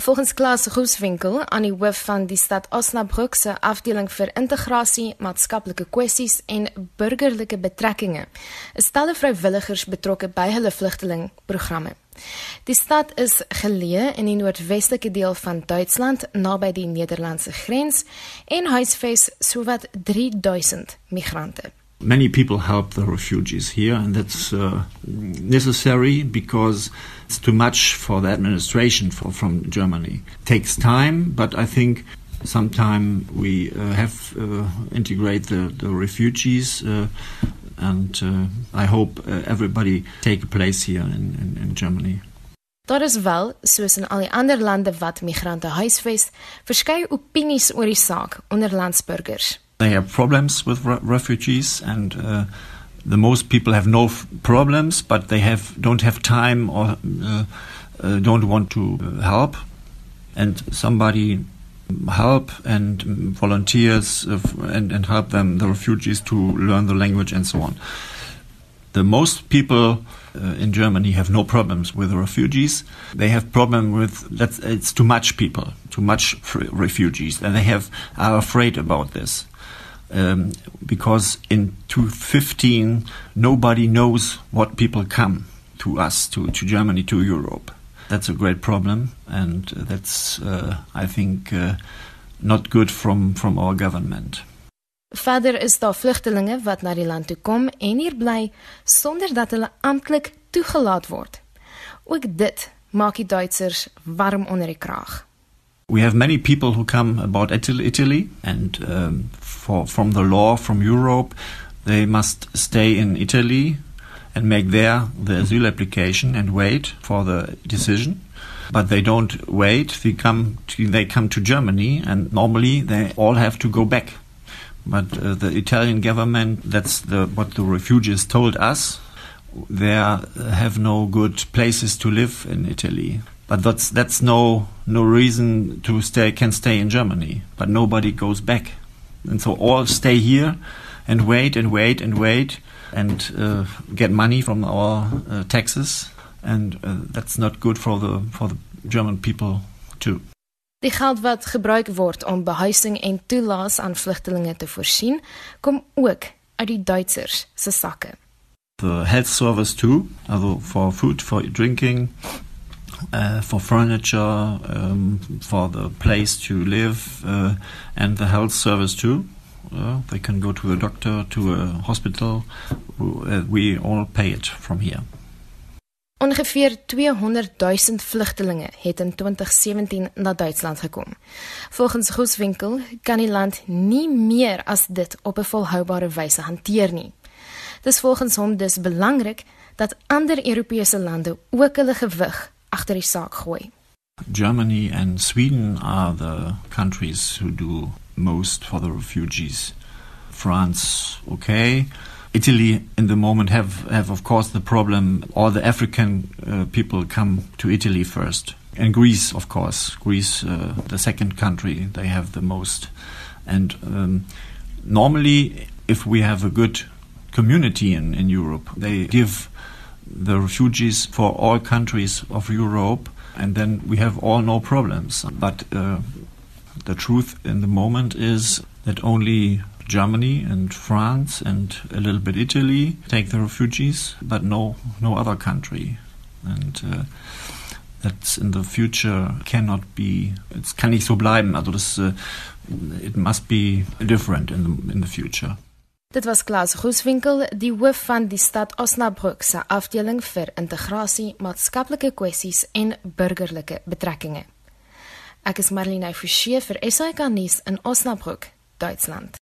Volgens Klaas Groeswinkel aan die hoof van die stad Osnabrück se afdeling vir integrasie, maatskaplike kwessies en burgerlike betrekkinge, is talle vrywilligers betrokke by hulle vlugtelingprogramme. Die stad is geleë in die noordwestelike deel van Duitsland naby die Nederlandse grens en huisves sowat 3000 migrante. Many people help the refugees here, and that's uh, necessary because it's too much for the administration for, from Germany. It takes time, but I think sometime we uh, have uh, integrate the, the refugees, uh, and uh, I hope uh, everybody take a place here in, in, in Germany. Daar is wel, soos in al die ander lande wat migrante huisves, verskeie opinies oor die saak onder landsburgers. They have problems with re refugees, and uh, the most people have no problems, but they have don't have time or uh, uh, don't want to help. And somebody help and volunteers and, and help them, the refugees, to learn the language and so on. The most people uh, in Germany have no problems with the refugees. They have problem with that it's too much people, too much refugees, and they have are afraid about this um, because in 2015 nobody knows what people come to us, to, to Germany, to Europe. That's a great problem, and that's, uh, I think, uh, not good from, from our government. Verder is daar vlugtelinge wat na die land toe kom en hier bly sonder dat hulle amptelik toegelaat word. Ook dit maak die Duitsers warm onder die kraag. We have many people who come about Italy, and um, for, from the law from Europe, they must stay in Italy and make there the asylum application and wait for the decision. But they don't wait. They come to, they come to Germany, and normally they all have to go back. But uh, the Italian government, that's the, what the refugees told us, they have no good places to live in Italy. But that's that's no no reason to stay can stay in Germany. But nobody goes back, and so all stay here and wait and wait and wait and uh, get money from our uh, taxes, and uh, that's not good for the for the German people too. Die geld wat gebruik word om behuising en toelaas aan vlugtelinge te voorsien, kom ook uit die Duitsers se sakke. The health service too, also for food, for drinking, uh, for furniture, um, for the place to live, uh, and the health service too. Uh, they can go to a doctor, to a hospital. Uh, we all pay it from here. Ongeveer 200 000 vlugtelinge het in 2017 na Duitsland gekom. Volgens Groeswinkel kan die land nie meer as dit op 'n volhoubare wyse hanteer nie. Dis volgens hom dus belangrik dat ander Europese lande ook hulle gewig die saak gooi. Germany and Sweden are the countries who do most for the refugees. France, okay. Italy, in the moment, have, have of course the problem. All the African uh, people come to Italy first, and Greece, of course. Greece, uh, the second country, they have the most. And um, normally, if we have a good community in, in Europe, they give the refugees for all countries of Europe, and then we have all no problems. But uh, the truth in the moment is that only Germany and France and a little bit Italy take the refugees, but no no other country, and uh, that's in the future cannot be. It kann nicht so bleiben. Also das, uh, it must be different in the in the future. Dit was Klaas Groeswinkel, die hoof van die stad Osnabrück se afdeling vir integrasie, maatskaplike kwessies en burgerlike betrekkinge. Ek is Marlene Forsie vir SAK nuus in Osnabrück, Duitsland.